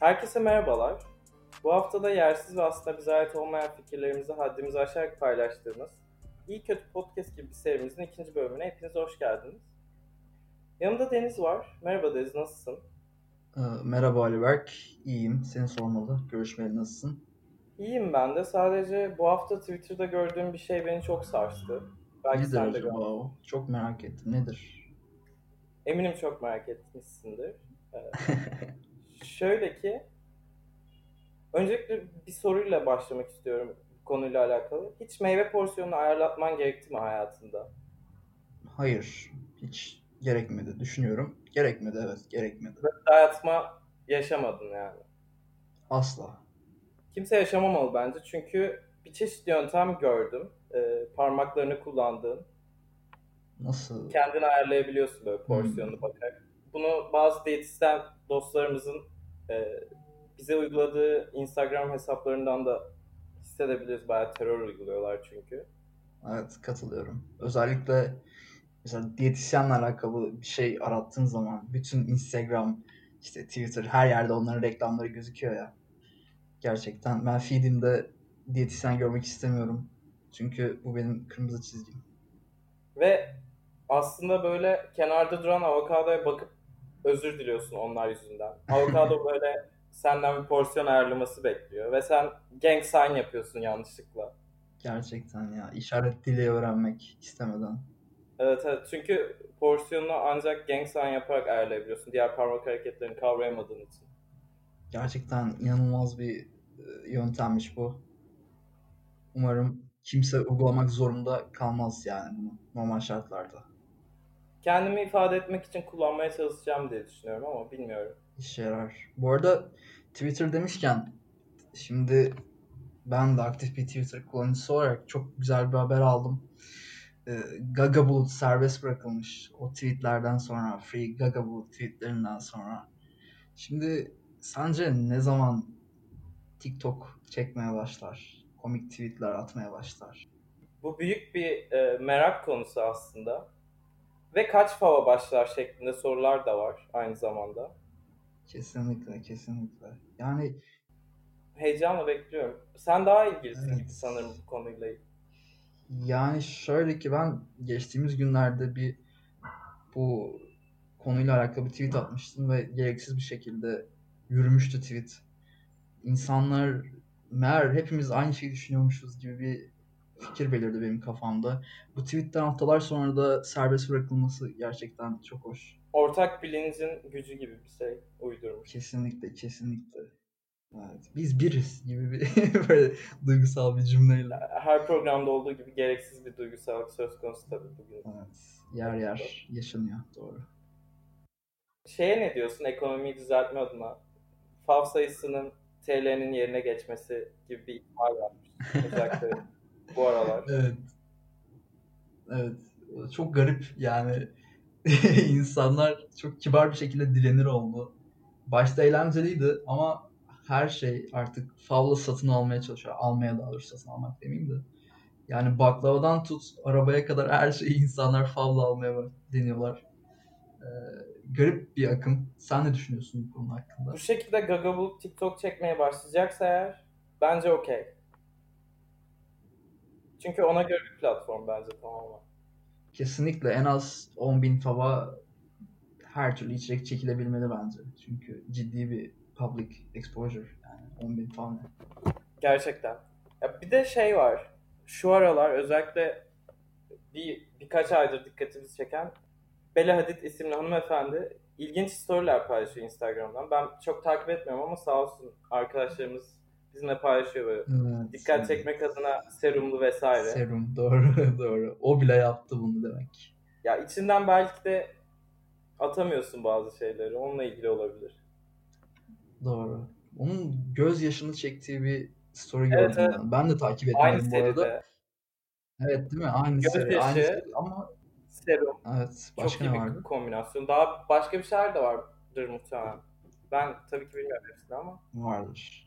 Herkese merhabalar. Bu hafta da yersiz ve aslında bize ait olmayan fikirlerimizi haddimizi aşarak paylaştığımız İyi Kötü Podcast gibi bir serimizin ikinci bölümüne hepiniz hoş geldiniz. Yanımda Deniz var. Merhaba Deniz, nasılsın? Ee, merhaba Ali Berk, iyiyim. Seni sormalı. Görüşmeli nasılsın? İyiyim ben de. Sadece bu hafta Twitter'da gördüğüm bir şey beni çok sarstı. Belki Nedir sen de acaba o? Çok merak ettim. Nedir? Eminim çok merak etmişsindir. Şöyle ki öncelikle bir soruyla başlamak istiyorum konuyla alakalı. Hiç meyve porsiyonunu ayarlatman gerekti mi hayatında? Hayır. Hiç gerekmedi. Düşünüyorum. Gerekmedi evet. Gerekmedi. Dayatma yaşamadın yani. Asla. Kimse yaşamamalı bence. Çünkü bir çeşit yöntem gördüm. Ee, parmaklarını kullandığın. Nasıl? Kendini ayarlayabiliyorsun böyle porsiyonunu hmm. bakarak. Bunu bazı diyetisyen dostlarımızın e, bize uyguladığı Instagram hesaplarından da hissedebiliriz. Bayağı terör uyguluyorlar çünkü. Evet katılıyorum. Özellikle mesela diyetisyenle alakalı bir şey arattığın zaman bütün Instagram, işte Twitter her yerde onların reklamları gözüküyor ya. Gerçekten ben feedimde diyetisyen görmek istemiyorum. Çünkü bu benim kırmızı çizgim. Ve aslında böyle kenarda duran avokadoya bakıp özür diliyorsun onlar yüzünden. Avokado böyle senden bir porsiyon ayarlaması bekliyor ve sen gang sign yapıyorsun yanlışlıkla. Gerçekten ya işaret dili öğrenmek istemeden. Evet evet çünkü porsiyonunu ancak gang sign yaparak ayarlayabiliyorsun diğer parmak hareketlerini kavrayamadığın için. Gerçekten inanılmaz bir e, yöntemmiş bu. Umarım kimse uygulamak zorunda kalmaz yani bunu normal şartlarda. Kendimi ifade etmek için kullanmaya çalışacağım diye düşünüyorum ama bilmiyorum. İşe yarar. Bu arada Twitter demişken şimdi ben de aktif bir Twitter kullanıcısı olarak çok güzel bir haber aldım. Ee, Gaga Bulut serbest bırakılmış. O tweetlerden sonra, Free Gaga Bulut tweetlerinden sonra. Şimdi sence ne zaman TikTok çekmeye başlar? Komik tweetler atmaya başlar? Bu büyük bir e, merak konusu aslında. Ve kaç fava başlar şeklinde sorular da var aynı zamanda. Kesinlikle, kesinlikle. Yani heyecanla bekliyorum. Sen daha ilgilisin evet. gibi sanırım bu konuyla. Yani şöyle ki ben geçtiğimiz günlerde bir bu konuyla alakalı bir tweet atmıştım ve gereksiz bir şekilde yürümüştü tweet. İnsanlar meğer hepimiz aynı şeyi düşünüyormuşuz gibi bir fikir belirdi benim kafamda. Bu tweetten haftalar sonra da serbest bırakılması gerçekten çok hoş. Ortak bilincin gücü gibi bir şey uydurmuş. Kesinlikle, kesinlikle. Evet, biz biriz gibi bir böyle duygusal bir cümleyle. Her programda olduğu gibi gereksiz bir duygusallık söz konusu tabii bugün. Evet, yer yer yaşanıyor, doğru. Şeye ne diyorsun ekonomiyi düzeltme adına? FAV sayısının TL'nin yerine geçmesi gibi bir ihtimal varmış. Özellikle bu aralar. Evet. Evet. Çok garip yani. insanlar çok kibar bir şekilde direnir oldu. Başta eğlenceliydi ama her şey artık favla satın almaya çalışıyor. Almaya daha doğrusu satın almak demeyeyim de. Yani baklavadan tut arabaya kadar her şeyi insanlar favla almaya deniyorlar. Ee, garip bir akım. Sen ne düşünüyorsun bu konu hakkında? Bu şekilde Gagabul TikTok çekmeye başlayacaksa eğer bence okey. Çünkü ona göre bir platform bence tamamen. Kesinlikle en az 10 bin fava her türlü içerik çekilebilmeli bence. Çünkü ciddi bir public exposure yani 10 bin falan. Gerçekten. Ya bir de şey var. Şu aralar özellikle bir birkaç aydır dikkatimizi çeken Bella Hadid isimli hanımefendi ilginç storyler paylaşıyor Instagram'dan. Ben çok takip etmiyorum ama sağ olsun arkadaşlarımız bizimle paylaşıyor böyle. Evet, Dikkat evet. çekmek adına serumlu vesaire. Serum doğru doğru. O bile yaptı bunu demek. Ya içinden belki de atamıyorsun bazı şeyleri. Onunla ilgili olabilir. Doğru. Onun göz yaşını çektiği bir story evet, gördüm evet. ben. Ben de takip etmedim bu arada. Seride. Evet değil mi? Aynı göz seri. Yaşı, aynı seri. ama serum. Evet. Başka Çok ne vardı? bir kombinasyon. Daha başka bir şeyler de vardır muhtemelen. Ben tabii ki bilmiyorum hepsini ama. Vardır.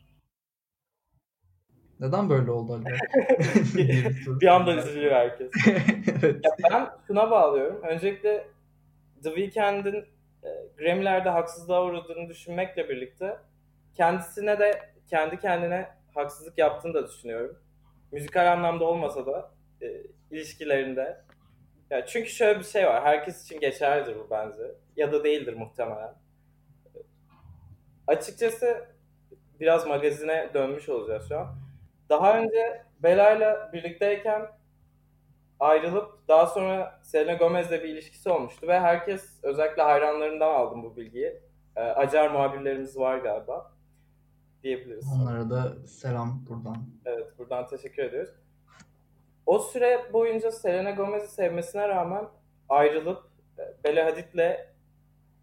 Neden böyle oldu Ali? bir anda üzülüyor herkes. evet. ya ben şuna bağlıyorum. Öncelikle The Weeknd'in e, Grammy'lerde haksızlığa uğradığını düşünmekle birlikte kendisine de kendi kendine haksızlık yaptığını da düşünüyorum. Müzikal anlamda olmasa da e, ilişkilerinde. Ya çünkü şöyle bir şey var. Herkes için geçerlidir bu bence. Ya da değildir muhtemelen. Açıkçası biraz magazine dönmüş olacağız şu an. Daha önce Bela'yla birlikteyken ayrılıp daha sonra Selena Gomez'le bir ilişkisi olmuştu ve herkes özellikle hayranlarından aldım bu bilgiyi. E, acar muhabirlerimiz var galiba diyebiliriz. Onlara da selam buradan. Evet buradan teşekkür ediyoruz. O süre boyunca Selena Gomez'i sevmesine rağmen ayrılıp e, Bella Hadid'le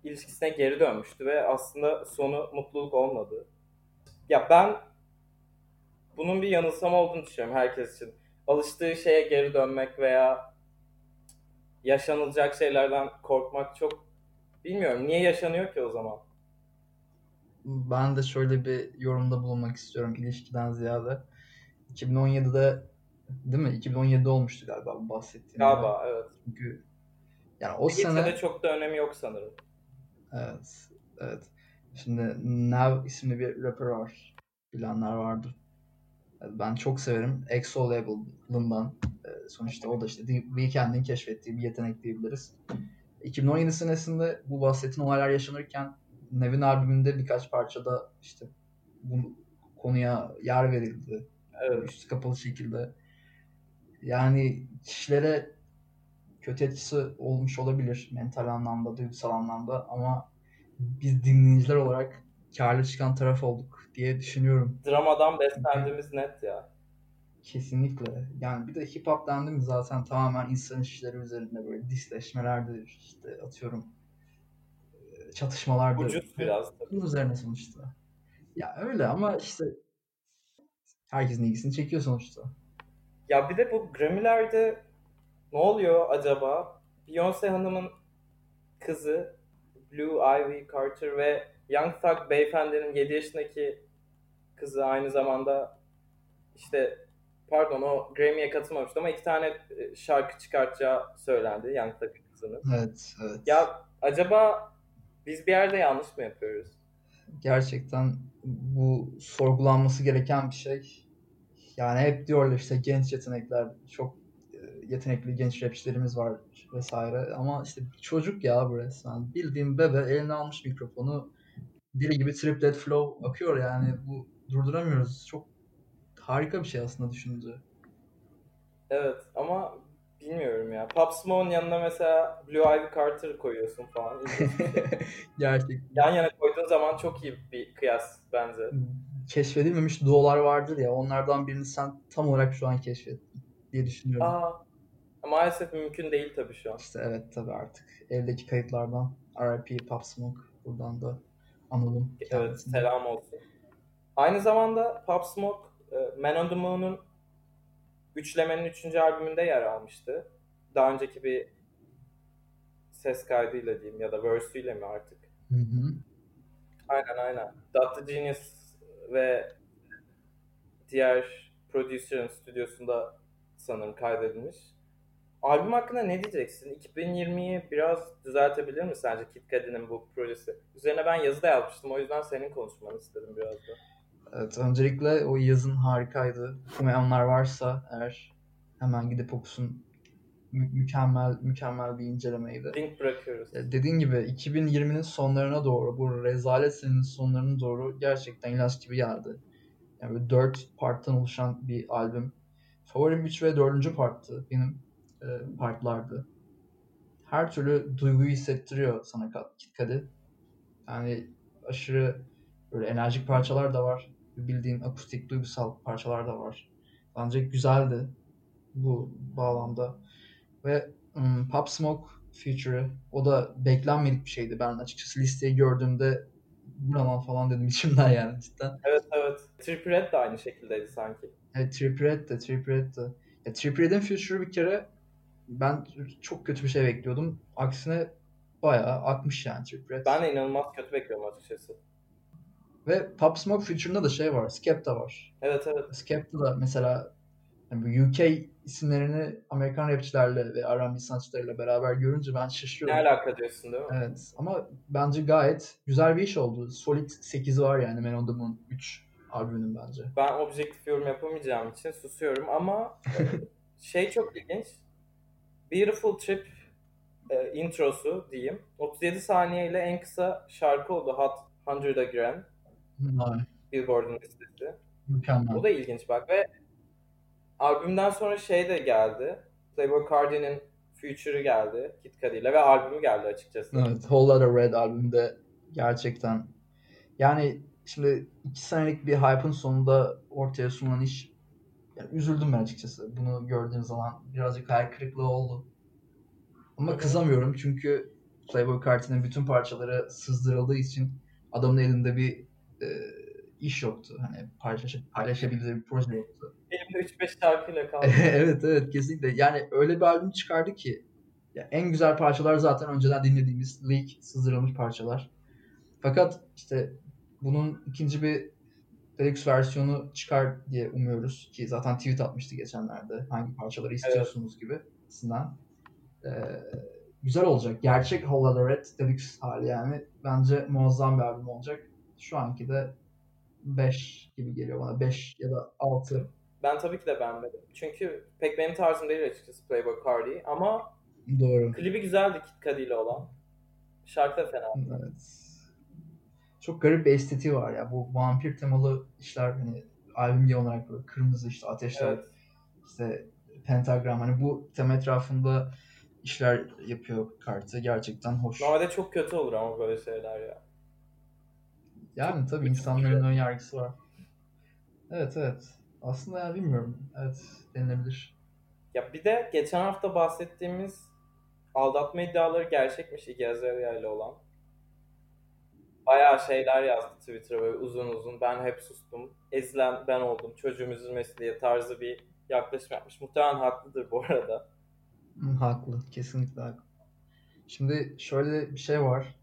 ilişkisine geri dönmüştü ve aslında sonu mutluluk olmadı. Ya ben bunun bir yanılsama olduğunu düşünüyorum herkes için. Alıştığı şeye geri dönmek veya yaşanılacak şeylerden korkmak çok bilmiyorum. Niye yaşanıyor ki o zaman? Ben de şöyle bir yorumda bulunmak istiyorum ilişkiden ziyade. 2017'de değil mi? 2017'de olmuştu galiba bahsettiğim. Galiba evet. Çünkü yani o Gitse sene de çok da önemi yok sanırım. evet evet. Şimdi Nav isimli bir rapper var. Bilenler vardır. Ben çok severim. EXO label'ından. E, sonuçta o da işte The Weeknd'in keşfettiği bir yetenek diyebiliriz. 2017 senesinde bu bahsettiğim olaylar yaşanırken Nevin albümünde birkaç parçada işte bu konuya yer verildi. Evet. Üstü kapalı şekilde. Yani kişilere kötü etkisi olmuş olabilir mental anlamda, duygusal anlamda ama biz dinleyiciler olarak karlı çıkan taraf olduk diye düşünüyorum. Dramadan beslendiğimiz net ya. Kesinlikle. Yani bir de hip hop dendi mi zaten tamamen insan işleri üzerinde böyle disleşmelerdir, işte atıyorum e, çatışmalardır. Ucuz biraz. Bunun üzerine sonuçta. Ya öyle ama işte herkesin ilgisini çekiyor sonuçta. Ya bir de bu Grammy'lerde ne oluyor acaba? Beyoncé Hanım'ın kızı Blue Ivy Carter ve Young Thug beyefendinin 7 yaşındaki kızı aynı zamanda işte pardon o Grammy'ye katılmamıştı ama iki tane e, şarkı çıkartacağı söylendi Young Thug'ın kızının. Evet, evet. Ya acaba biz bir yerde yanlış mı yapıyoruz? Gerçekten bu sorgulanması gereken bir şey. Yani hep diyorlar işte genç yetenekler, çok e, yetenekli genç rapçilerimiz var vesaire. Ama işte çocuk ya bu resmen. Bildiğim bebe eline almış mikrofonu dili gibi triplet flow akıyor yani. Bu durduramıyoruz. Çok harika bir şey aslında düşününce. Evet ama bilmiyorum ya. Pop Smoke'un yanına mesela Blue Ivy Carter koyuyorsun falan. Şey. Gerçek. Yan yana koyduğun zaman çok iyi bir kıyas bence. Keşfedilmemiş duolar vardır ya onlardan birini sen tam olarak şu an keşfettin diye düşünüyorum. Aa, maalesef mümkün değil tabii şu an. İşte evet tabii artık evdeki kayıtlardan R.I.P. Pop Smoke buradan da analım. Evet selam olsun. Aynı zamanda Pop Smoke e, Man on the Moon'un üçlemenin üçüncü albümünde yer almıştı. Daha önceki bir ses kaydıyla diyeyim ya da verse'üyle mi artık? Hı hı. Aynen aynen. Dr. Genius ve diğer producer'ın stüdyosunda sanırım kaydedilmiş. Albüm hakkında ne diyeceksin? 2020'yi biraz düzeltebilir mi sence Kid Cudi'nin bu projesi? Üzerine ben yazı da yazmıştım. O yüzden senin konuşmanı istedim biraz da. Evet, öncelikle o yazın harikaydı. Okumayanlar varsa eğer hemen gidip okusun. Mü- mükemmel mükemmel bir incelemeydi. Link bırakıyoruz. Ya Dediğin gibi 2020'nin sonlarına doğru, bu rezalet senenin sonlarına doğru gerçekten ilaç gibi geldi. Yani böyle 4 parttan oluşan bir albüm. Favorim 3 ve 4. parttı. Benim e, partlardı. Her türlü duyguyu hissettiriyor sana Cudi. Yani aşırı böyle enerjik parçalar da var. Bildiğin akustik duygusal parçalar da var. Bence güzeldi bu bağlamda. Ve ım, Pop Smoke feature'ı o da beklenmedik bir şeydi. Ben açıkçası listeyi gördüğümde buradan falan dedim içimden yani cidden. Evet evet. Trippie Redd de aynı şekildeydi sanki. Evet Trippie Redd de Trippie Redd de. Ya Trippie Redd'in feature'ı bir kere ben çok kötü bir şey bekliyordum. Aksine bayağı akmış yani Trippie Redd. Ben de inanılmaz kötü bekliyorum açıkçası. Ve Pop Smoke feature'ında da şey var. Skepta var. Evet evet. Skepta da mesela Yani UK isimlerini Amerikan rapçilerle ve R&B sanatçılarıyla beraber görünce ben Ne şaşırıyorum. alaka diyorsun değil mi? Evet ama bence gayet güzel bir iş oldu. Solid 8'i var yani Man on the Moon 3 albümünün bence. Ben objektif yorum yapamayacağım için susuyorum ama şey çok ilginç. Beautiful Trip e, introsu diyeyim. 37 saniye ile en kısa şarkı oldu Hot 100 Again. Vay, Billboard'un listesi. mükemmel. Bu da ilginç bak ve albümden sonra şey de geldi. Playboi Carti'nin Future'ı geldi Kid Cudi ile ve albümü geldi açıkçası. Evet, Whole Lotta Red albümde gerçekten yani şimdi iki senelik bir hype'ın sonunda ortaya sunulan iş yani üzüldüm ben açıkçası. Bunu gördüğüm zaman birazcık hayal kırıklığı oldu. Ama kızamıyorum çünkü Playboi Carti'nin bütün parçaları sızdırıldığı için adamın elinde bir e, iş yoktu. Hani paylaş paylaşabileceği bir proje yoktu. Elimde 3-5 şarkıyla kaldı. evet evet kesinlikle. Yani öyle bir albüm çıkardı ki ya en güzel parçalar zaten önceden dinlediğimiz leak sızdırılmış parçalar. Fakat işte bunun ikinci bir deluxe versiyonu çıkar diye umuyoruz ki zaten tweet atmıştı geçenlerde hangi parçaları istiyorsunuz gibi aslında. Ee, güzel olacak. Gerçek Holla Red deluxe hali yani. Bence muazzam bir albüm olacak. Şu anki de 5 gibi geliyor bana. 5 ya da 6. Ben tabii ki de beğenmedim. Çünkü pek benim tarzım değil açıkçası Playboi Carti ama Doğru. klibi güzeldi Kid Cudi ile olan. Şarkı da fena. Evet. Çok garip bir estetiği var ya. Bu vampir temalı işler hani albüm olarak böyle kırmızı işte ateşler, Evet. işte pentagram hani bu tema etrafında işler yapıyor kartı. Gerçekten hoş. Normalde çok kötü olur ama böyle şeyler ya. Yani tabii insanların ön yargısı var. Evet evet. Aslında ya bilmiyorum. Evet denilebilir. Ya bir de geçen hafta bahsettiğimiz aldatma iddiaları gerçekmiş Iggy Azalea ile olan. Bayağı şeyler yazdı Twitter'a böyle uzun uzun. Ben hep sustum. Ezilen ben oldum. Çocuğum üzülmesi diye tarzı bir yaklaşım yapmış. Muhtemelen haklıdır bu arada. Haklı. Kesinlikle haklı. Şimdi şöyle bir şey var.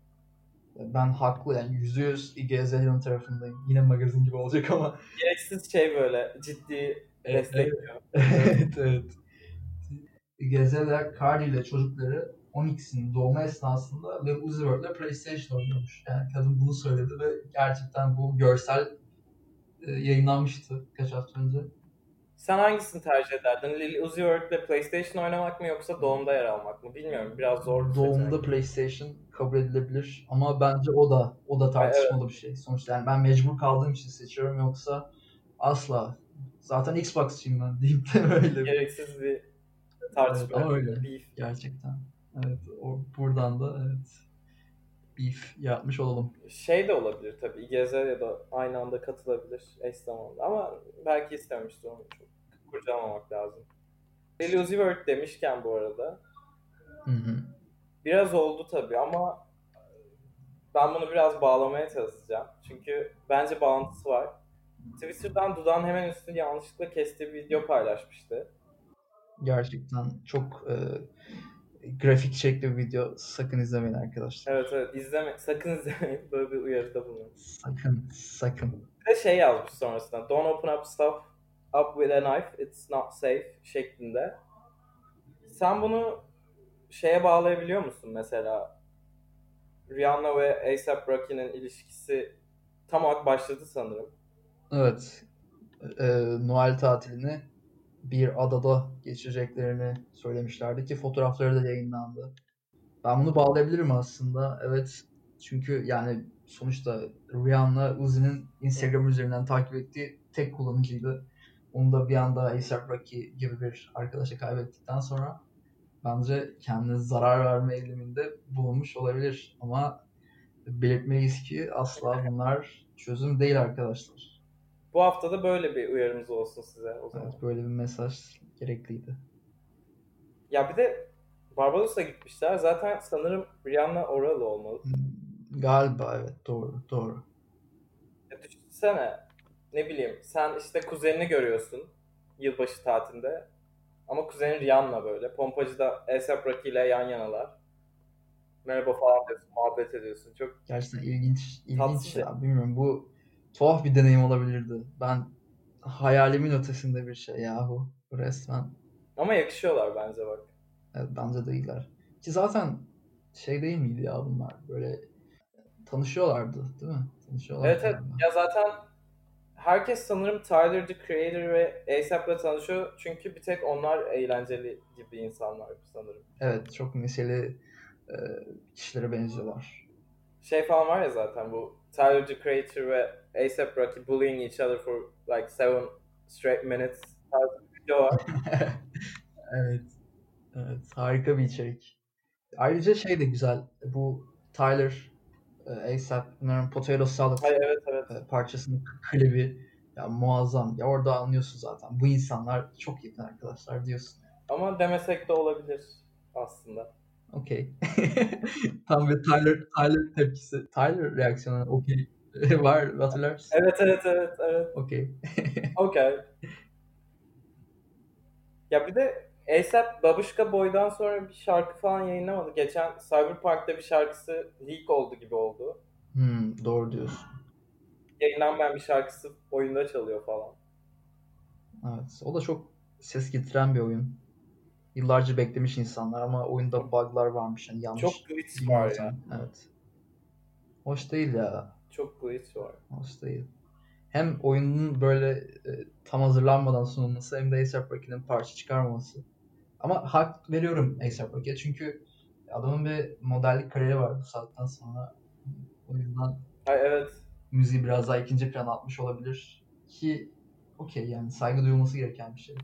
Ben haklı yani yüzde yüz Azalea'nın tarafındayım. Yine magazin gibi olacak ama Gereksiz şey böyle ciddi Evet, destekliyor. evet evet. Gezeler Cardi ile çocukları Onyx'in doğumu esnasında Uzi Vert'le PlayStation oynuyormuş. Yani kadın bunu söyledi ve gerçekten bu görsel e, yayınlanmıştı kaç hafta önce. Sen hangisini tercih ederdin? Lil Uzi Vert'le PlayStation oynamak mı yoksa doğumda yer almak mı? Bilmiyorum. Biraz zor bir Doğumda seçenek. PlayStation kabul edilebilir ama bence o da o da tartışmalı bir şey. Sonuçta yani ben mecbur kaldığım için seçiyorum yoksa asla. Zaten Xbox'çıyım ben deyip de öyle Gereksiz bir tartışma. Evet, ama öyle. Beef. gerçekten. Evet o buradan da evet beef yapmış olalım. Şey de olabilir tabii. Gezer ya da aynı anda katılabilir eş zamanlı. Ama belki istememiştir onu çok kurcalamamak lazım. Lil Uzi Vert demişken bu arada Hı hı. biraz oldu tabii ama ben bunu biraz bağlamaya çalışacağım. Çünkü bence bağlantısı var. Twitter'dan dudağın hemen üstünde yanlışlıkla kestiği bir video paylaşmıştı. Gerçekten çok e, grafik çekli bir video. Sakın izlemeyin arkadaşlar. Evet evet izleme, sakın izlemeyin. Böyle bir uyarıda bulunun. Sakın, sakın. Bir de şey yazmış sonrasında. Don't open up stuff up with a knife. It's not safe şeklinde. Sen bunu şeye bağlayabiliyor musun mesela? Rihanna ve A$AP Rocky'nin ilişkisi tam olarak başladı sanırım. Evet. E, Noel tatilini bir adada geçireceklerini söylemişlerdi ki fotoğrafları da yayınlandı. Ben bunu bağlayabilirim aslında. Evet. Çünkü yani sonuçta Rihanna Uzi'nin Instagram üzerinden takip ettiği tek kullanıcıydı. Onu da bir anda A$AP Rocky gibi bir arkadaşa kaybettikten sonra bence kendine zarar verme eğiliminde bulunmuş olabilir. Ama belirtmeliyiz ki asla bunlar çözüm değil arkadaşlar. Bu hafta da böyle bir uyarımız olsun size o zaman. Evet, böyle bir mesaj gerekliydi. Ya bir de Barbados'a gitmişler. Zaten sanırım Rihanna oralı olmalı. Hmm, Galiba evet doğru doğru. Ya düşünsene ne bileyim sen işte kuzenini görüyorsun yılbaşı tatilinde. Ama kuzenin Rihanna böyle. Pompacıda A$AP Rocky ile yan yanalar. Merhaba falan diyorsun, muhabbet ediyorsun. Çok Gerçekten ilginç ilginç Tatsız ya bilmiyorum bu tuhaf bir deneyim olabilirdi. Ben hayalimin ötesinde bir şey yahu Resmen. Ama yakışıyorlar bence bak. Evet, bence de iyiler. Ki zaten şey değil miydi ya bunlar? Böyle tanışıyorlardı değil mi? Tanışıyorlardı. Evet evet. Ya zaten herkes sanırım Tyler the Creator ve ASAP'la tanışıyor. Çünkü bir tek onlar eğlenceli gibi insanlar sanırım. Evet çok neşeli e, kişilere benziyorlar. Şey falan var ya zaten bu Tyler the Creator ve ASAP Rocky bullying each other for like seven straight minutes tarzı bir video var. Evet. Evet. Harika bir içerik. Ayrıca şey de güzel. Bu Tyler e, A$AP bunların Potato Salad Ay, evet evet. e, parçasının klibi ya muazzam. Ya orada anlıyorsun zaten. Bu insanlar çok yakın arkadaşlar diyorsun. Ama demesek de olabilir aslında. Okey. Tam bir Tyler Tyler tepkisi. Tyler reaksiyonu okey. Var hatırlar mısın? Evet evet evet evet. Okey. Okey. Ya bir de ASAP Babuşka Boy'dan sonra bir şarkı falan yayınlamadı. Geçen Cyberpunk'ta bir şarkısı leak oldu gibi oldu. Hmm, doğru diyorsun. Yayınlanmayan bir şarkısı oyunda çalıyor falan. Evet. O da çok ses getiren bir oyun. Yıllarca beklemiş insanlar ama oyunda bug'lar varmış. Yani yanlış Çok glitch var ya. Evet. Hoş değil ya. Çok glitch var. Değil. Hem oyunun böyle e, tam hazırlanmadan sunulması hem de A$AP Rocky'nin parça çıkarmaması. Ama hak veriyorum A$AP Rocky'ye çünkü adamın bir modellik kariyeri var bu saatten sonra. O yüzden Ay evet. müziği biraz daha ikinci plana atmış olabilir. Ki okey yani saygı duyulması gereken bir şey.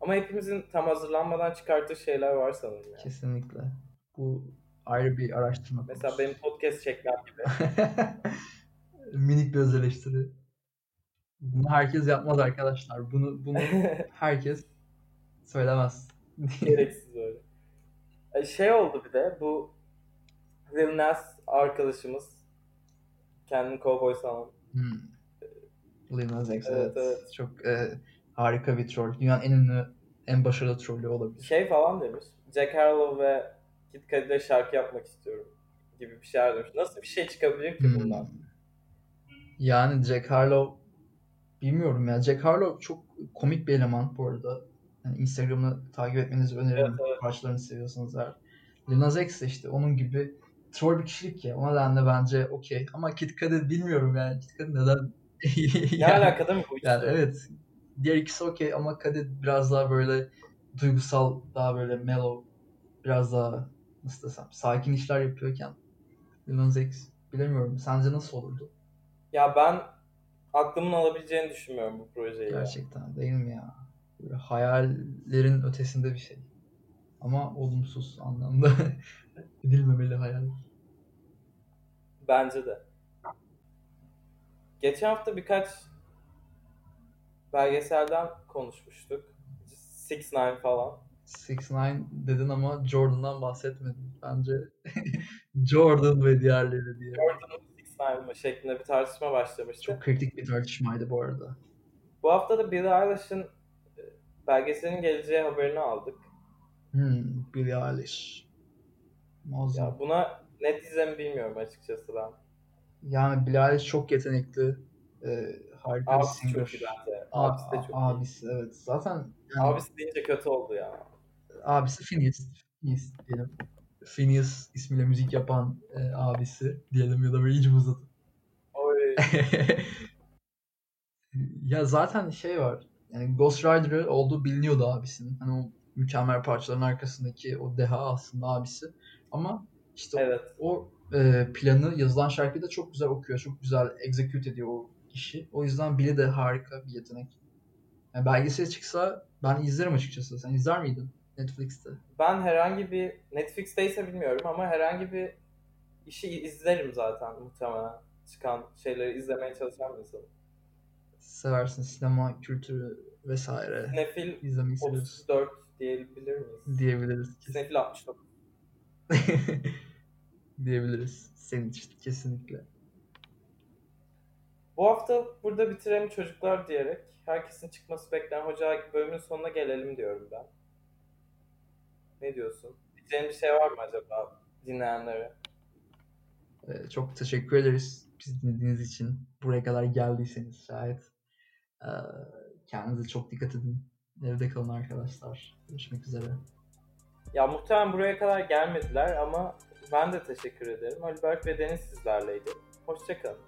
Ama hepimizin tam hazırlanmadan çıkarttığı şeyler var sanırım ya. Kesinlikle. Bu ayrı bir araştırma Mesela konusu. benim podcast çekmem gibi. Minik bir öz eleştiri. Bunu herkes yapmaz arkadaşlar. Bunu bunu herkes söylemez. Gereksiz böyle. Ay, Şey oldu bir de bu Lil Nas arkadaşımız kendini kovboy sanan. Hmm. Lil Nas X Evet, evet. evet. Çok e, harika bir troll. Dünyanın en ünlü, en başarılı trollü olabilir. Şey falan demiş. Jack Harlow ve Kid Cudi'de şarkı yapmak istiyorum gibi bir şeyler demiş. Nasıl bir şey çıkabilir ki Hmm. bundan? Yani Jack Harlow bilmiyorum ya. Jack Harlow çok komik bir eleman bu arada. Yani Instagram'ını takip etmenizi öneririm. Evet, evet. Parçalarını seviyorsanız eğer. Lil Nas X işte onun gibi troll bir kişilik ya. O nedenle bence okey. Ama Kid Cudi bilmiyorum yani. Kid Cudi neden? Ne Yani- alaka değil mi bu Yani ikisi? evet. Diğer ikisi okey ama Kadir biraz daha böyle duygusal, daha böyle mellow, biraz daha nasıl desem sakin işler yapıyorken Lil Nas X bilemiyorum. Sence nasıl olurdu? Ya ben aklımın alabileceğini düşünmüyorum bu projeyi. ya. Gerçekten değil mi ya? Böyle hayallerin ötesinde bir şey. Ama olumsuz anlamda edilmemeli hayal. Bence de. Geçen hafta birkaç belgeselden konuşmuştuk. Six Nine falan. 6ix9ine dedin ama Jordan'dan bahsetmedin. Bence Jordan ve diğerleri diye. Jordan'ın Six Nine mı şeklinde bir tartışma başlamıştı. Çok kritik bir tartışmaydı bu arada. Bu hafta da Billie Eilish'in e, belgeselin geleceği haberini aldık. Hmm, Billie Eilish. Muazzam. Ya buna ne diyeceğimi bilmiyorum açıkçası ben. Yani Billie Eilish çok yetenekli. Ee, harika bir Abisi singer. çok iyi bence. Abisi de çok iyi. abisi evet. Zaten yani Abisi deyince kötü oldu ya. Abisi Phineas. Phineas diyelim. Phineas ismiyle müzik yapan e, abisi diyelim ya da böyle iyice uzatıp. Ya zaten şey var. Yani Ghost Rider'ı olduğu biliniyordu abisinin. Hani o mükemmel parçaların arkasındaki o deha aslında abisi. Ama işte evet. o e, planı yazılan şarkıyı da çok güzel okuyor. Çok güzel execute ediyor o işi. O yüzden Billy de harika bir yetenek. Yani belgesel çıksa ben izlerim açıkçası. Sen izler miydin Netflix'te? Ben herhangi bir Netflix'teyse bilmiyorum ama herhangi bir işi izlerim zaten muhtemelen. Çıkan şeyleri izlemeye çalışan bir insanım. Seversin sinema kültürü vesaire. Sinefil seviyorsun 34 diyebilir miyiz? diyebiliriz. Kesin. Sinefil 69. diyebiliriz. Senin için kesinlikle. Bu hafta burada bitirelim çocuklar diyerek herkesin çıkması beklenen hoca bölümün sonuna gelelim diyorum ben. Ne diyorsun? Diyeceğin bir şey var mı acaba dinleyenlere? Ee, çok teşekkür ederiz bizi dinlediğiniz için. Buraya kadar geldiyseniz şayet. Ee, kendinize çok dikkat edin. Evde kalın arkadaşlar. Görüşmek üzere. Ya muhtemelen buraya kadar gelmediler ama ben de teşekkür ederim. Ali Berk ve Deniz sizlerleydi. Hoşçakalın.